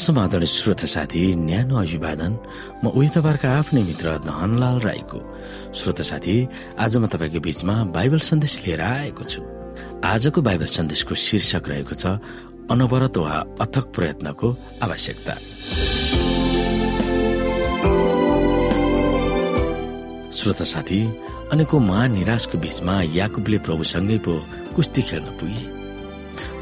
समाधान श्रोत साथी न्यानो अभिवादन। म उही तपाईँहरूका आफ्नै मित्र धनलाल राईको। श्रोत साथी आज म तपाईँको बीचमा बाइबल सन्देश लिएर आएको छु। आजको बाइबल सन्देशको शीर्षक रहेको छ अनवरत वा अथक प्रयत्नको आवश्यकता। श्रोत साथी अनेको महानिराशको बीचमा याकुबले प्रभुसँगै पो कुस्ती खेल्न पुगे।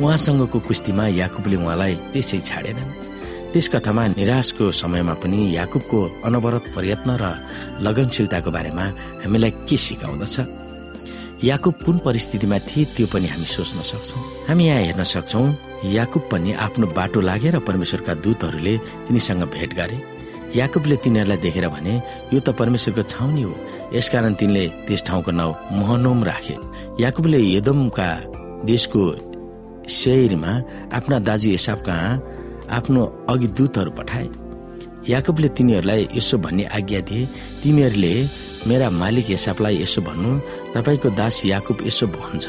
उहाँसँगको कुस्तीमा याकुबले उहाँलाई त्यसै छाडेनन्। त्यस कथामा निराशको समयमा पनि याकुबको अनवरत प्रयत्न र लगनशीलताको बारेमा हामीलाई के सिकाउँदछ? याकुब कुन परिस्थितिमा थिए त्यो पनि हामी सोच्न सक्छौ। हामी यहाँ हेर्न सक्छौ याकुब पनि आफ्नो बाटो लागेर परमेश्वरका दूतहरूले तिनीसँग भेट गरे। याकुबले तिनीहरूलाई देखेर भने यो त परमेश्वरको छाउनी हो। यसकारण तिनले त्यस ठाउँको नाउँ महनोम राखे। याकुबले यदमका देशको सेयरमा आफ्ना दाजु एसाब कहाँ आफ्नो अघि दूतहरू पठाए। याकुबले तिनीहरूलाई यसो भन्ने आज्ञा दिए। तिमीहरूले मेरा मालिक एसापलाई यसो भन्नु तपाईँको दास याकुब यसो भन्छ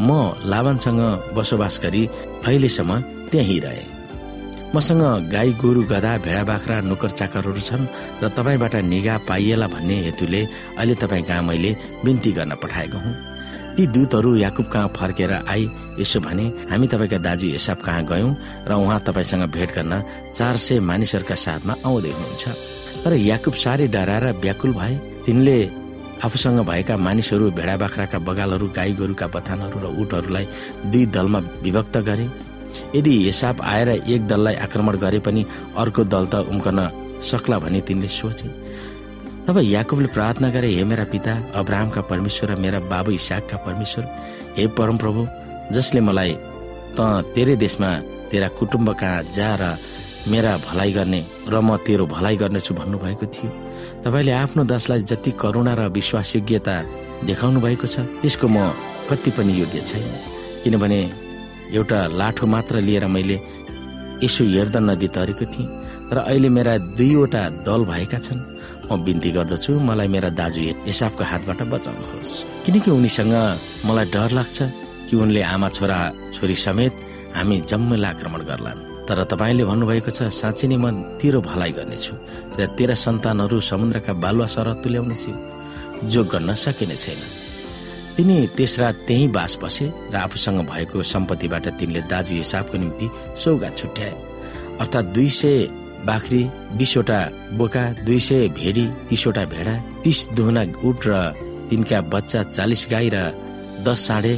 म लाभानसँग बसोबास गरी अहिलेसम्म त्यही रहे। मसँग गाई गोरु गधा भेडा बाख्रा नोकर चाकरहरू छन् र तपाईँबाट निगा पाइएला भन्ने हेतुले अहिले तपाईँ कहाँ मैले बिन्ती गर्न पठाएको हुँ। ती दूतहरू याकुब कहाँ फर्केर आई? यसो भने हामी तपाईँका दाजु एसाब कहाँ गयौं र उहाँ तपाईँसँग भेट गर्न चार सय मानिसहरूका साथमा आउँदै हुनुहुन्छ। तर याकुब साह्रै डराएर व्याकुल भए। तिनले आफूसँग भएका मानिसहरू भेडा बाख्राका बगालहरू गाई गोरुका बथानहरू र उठहरूलाई दुई दलमा विभक्त गरे। यदि हिसाब आएर एक दललाई आक्रमण गरे पनि अर्को दल त उम्कन सक्ला भनी तिनले सोचे। तब याकुबले प्रार्थना गरे हे मेरा पिता अब्राहमका परमेश्वर र मेरा बाबु इसाकका परमेश्वर हे परम प्रभु जसले मलाई त तेरै देशमा तेरा कुटुम्ब कहाँ जा र मेरा भलाइ गर्ने र म तेरो भलाइ गर्नेछु भन्नुभएको थियो। तपाईँले आफ्नो दासलाई जति करुणा र विश्वासयोग्यता देखाउनु भएको छ त्यसको म कति पनि योग्य छैन। किनभने एउटा लाठो मात्र लिएर मैले यसो हेर्दा नदी तरेको थिएँ र अहिले मेरा दुईवटा दल भएका छन्। म बिन्ती गर्दछु मलाई मेरा दाजु हिसाबको हातबाट बचाउनुहोस्। किनकि उनीसँग मलाई डर लाग्छ कि उनले आमा छोरा छोरी समेत हामी जम्मैलाई आक्रमण गर्लान्। तर तपाईँले भन्नुभएको छ साँच्ची नै म तेरो भलाइ गर्नेछु र तेरा सन्तानहरू समुद्रका बालुवा सर तुल्याउनेछु जो गर्न सकिने छैन। तिनी त्यस रात त्यही बास बसे र आफूसँग भएको सम्पत्तिबाट तिनले दाजु हिसाबको निम्ति सौगा छुट्याए। अर्थात् दुई सय बाख्री बिसवटा बोका दुई सय भेडी तिसवटा भेडा तिस दुहुना उठ र तिनका बच्चा चालिस गाई र दस साढे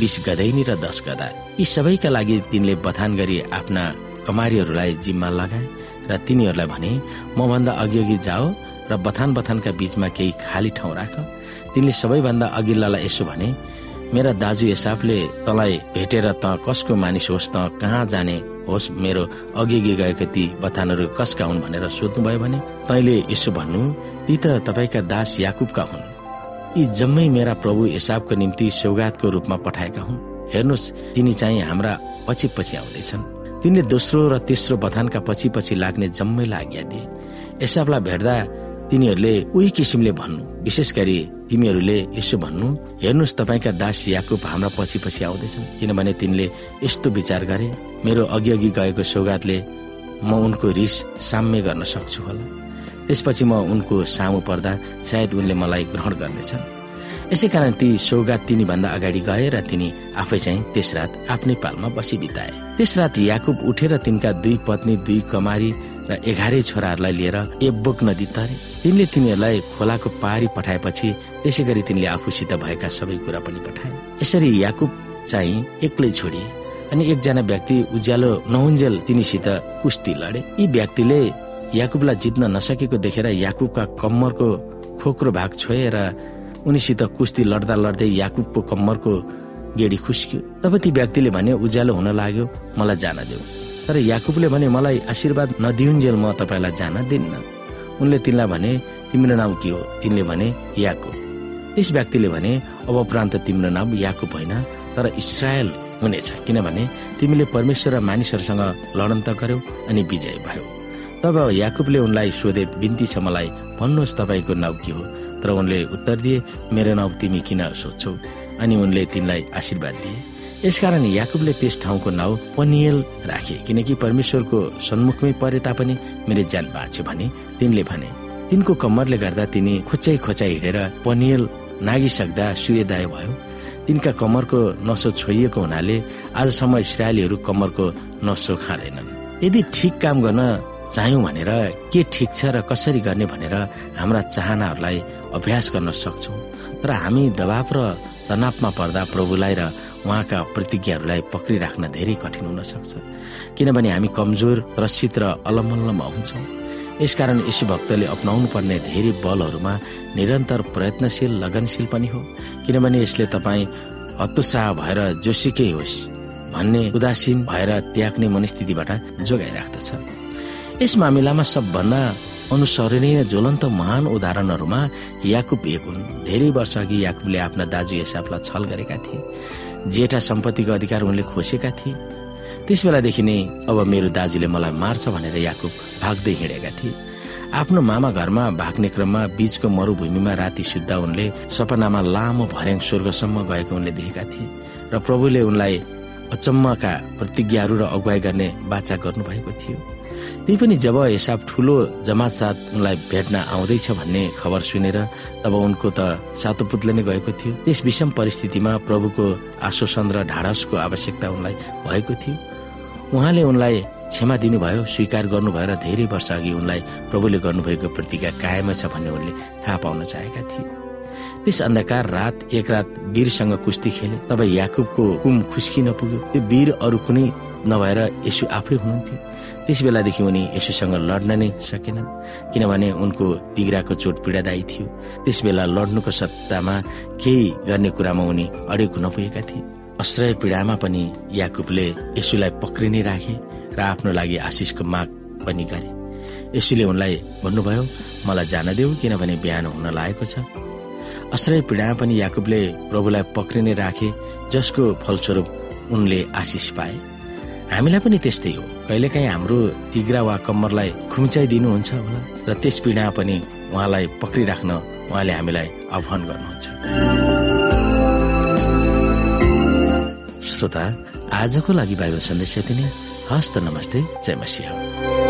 बिस गदैनी र दस गदा यी सबैका लागि तिनले बथान गरी आफ्ना कमारीहरूलाई जिम्मा लगाए र तिनीहरूलाई भने म भन्दा अघि अघि जाओ र बथान बथानका बीचमा केही खाली ठाउँ राख। तिनले सबैभन्दा अघिल्लालाई यसो भने मेरा दाजु हिसाबले तँलाई भेटेर त कसको मानिस होस् त कहाँ जाने होस् मेरो अघि गएका ती बथानहरू कसका हुन् भनेर सोध्नुभयो भने तैले यसो भन्नु ती त तपाईँका दास याकुबका हुन्। यी जम्मै मेरा प्रभु हिसाबको निम्ति सौगातको रूपमा पठाएका हुन्। हेर्नुहोस् तिनी चाहिँ हाम्रा पछि पछि आउँदैछन्। तिनले दोस्रो र तेस्रो बथानका पछि पछि लाग्ने जम्मैलाई आज्ञा दिए। एसाबलाई भेट्दा तिनीहरूले उही किसिमले भन्नु। विशेष गरी तिमीहरूले यसो भन्नु हेर्नुहोस् तपाईँका दास याकुब हाम्रा पछि पछि आउँदैछन्। किनभने तिनले यस्तो विचार गरे मेरो अघि अघि गएको सौगातले म उनको रिस साम्य गर्न सक्छु होला। त्यसपछि म उनको सामु पर्दा सायद उनले मलाई ग्रहण गर्नेछन्। यसै कारण ती सौगात तिनीभन्दा अगाडि गए र तिनी आफै चाहिँ त्यस रात आफ्नै पालमा बसी बिताए। त्यस रात याकुब उठेर तिनका दुई पत्नी दुई कमारी र एघारै छोराहरूलाई लिएर एब्बोक नदी तरे। तिनले तिनीहरूलाई खोलाको पारी पठाएपछि त्यसै गरी तिनले आफूसित भएका सबै कुरा पनि पठाए। यसरी याकुब चाहिँ एक्लै छोडिए अनि एकजना व्यक्ति उज्यालो नहुन्जेल तिनीसित कुस्ती लडे। यी व्यक्तिले याकुबलाई जित्न नसकेको देखेर याकुबका कम्मरको खोक्रो भाग छोएर उनीसित कुस्ती लड्दा लड्दै याकुबको कम्मरको गेडी खुस्क्यो। तब ती व्यक्तिले भने उज्यालो हुन लाग्यो मलाई जान देऊ। तर याकुबले भने मलाई आशीर्वाद नदिउन्जेल म तपाईँलाई जान दिन्न। उनले तिनलाई भने तिम्रो नाम के हो? तिनले भने याकुब। त्यस व्यक्तिले भने अब प्रान्त तिम्रो नाम याकुब होइन तर इसरायल हुनेछ। किनभने तिमीले परमेश्वर र मानिसहरूसँग लडन त गर्यौ अनि विजय भयो। तब याकुबले उनलाई सोधे बिन्ती छ मलाई भन्नुहोस् तपाईँको नाउँ के हो? तर उनले उत्तर दिए मेरो नाउँ तिमी किन सोध्छौ? अनि उनले तिनलाई आशीर्वाद दिए। यसकारण याकुबले त्यस ठाउँको नाउँ पनियल राखे किनकि परमेश्वरको सन्मुखमै परे तापनि मेरो ज्यान बाँच्यो भने तिनले भने तिनको कम्मरले गर्दा तिनी खोच्याइ खोचाइ हिँडेर पनियल नागिसक्दा सूर्योदय भयो। तिनका कम्मरको नसो छोइएको हुनाले आजसम्म इसरायलीहरू कम्मरको नसो खाँदैनन्। यदि ठिक काम गर्न चाह्यौँ भनेर के ठिक छ र कसरी गर्ने भनेर हाम्रा चाहनाहरूलाई अभ्यास गर्न सक्छौँ तर हामी दबाव र तनावमा पर्दा प्रभुलाई र उहाँका प्रतिज्ञाहरूलाई पक्रिराख्न धेरै कठिन हुन सक्छ किनभने हामी कमजोर त्रसित र अलमल्लमा हुन्छौँ। यसकारण यशु भक्तले अप्नाउनु पर्ने धेरै बलहरूमा निरन्तर प्रयत्नशील लगनशील पनि हो। किनभने यसले तपाईँ हतोत्साह भएर जोसिकै होस् भन्ने उदासीन भएर त्याग्ने मनस्थितिबाट जोगाइराख्दछ। यस मामिलामा सबभन्दा अनुसरणीय ज्वलन्त महान उदाहरणहरूमा याकुब एक हुन्। धेरै वर्ष अघि याकुबले आफ्ना दाजु हिसाबलाई छल गरेका थिए। जेठा सम्पत्तिको अधिकार उनले खोसेका थिए। त्यस बेलादेखि नै अब मेरो दाजुले मलाई मार्छ भनेर याकुब भाग्दै हिँडेका थिए। आफ्नो मामा घरमा भाग्ने क्रममा बीचको मरूभूमिमा राति सुत्दा उनले सपनामा लामो भर्याङ स्वर्गसम्म गएको उनले देखेका थिए र प्रभुले उनलाई अचम्मका प्रतिज्ञाहरू र अगुवाई गर्ने बाचा गर्नुभएको थियो। त्यही पनि जब हिसाब ठुलो जमात साथ उनलाई भेट्न आउँदैछ भन्ने खबर सुनेर तब उनको त सातो पुतले नै गएको थियो। त्यस विषम परिस्थितिमा प्रभुको आश्वासन र ढाडसको आवश्यकता उनलाई भएको थियो। उहाँले उनलाई क्षमा दिनुभयो स्वीकार गर्नुभयो र धेरै वर्ष अघि उनलाई प्रभुले गर्नुभएको प्रतिज्ञा कायमै छ भन्ने उनले थाहा पाउन चाहेका थिए। त्यस अन्धकार रात एक रात वीरसँग कुस्ती खेले। तब याकुबको कुम खुस्किन पुग्यो। त्यो वीर अरू कुनै नभएर यसु आफै हुनुहुन्थ्यो। त्यस बेलादेखि उनी यसुसँग लड्न नै सकेनन् किनभने उनको तिग्राको चोट पीडादायी थियो। त्यस बेला लड्नुको सत्तामा केही गर्ने कुरामा उनी अडेक हुन पुगेका थिए। आश्रय पीडामा पनि याकुबले यसुलाई पक्रिने राखे र आफ्नो लागि आशिषको माग पनि गरे। यसुले उनलाई भन्नुभयो मलाई जान देऊ किनभने बिहान हुन लागेको छ। आश्रय पीडामा पनि याकुबले प्रभुलाई पक्रिने राखे जसको फलस्वरूप उनले आशिष पाए। हामीलाई पनि त्यस्तै हो। कहिलेकाहीँ हाम्रो तिग्रा वा कम्मरलाई खुम्चाइदिनुहुन्छ होला र त्यस पीडा पनि उहाँलाई पक्रिराख्न उहाँले हामीलाई आह्वान गर्नुहुन्छ। श्रोता आजको लागि बाइबल सन्देश यति नै। हस्त नमस्ते जय मसिंह।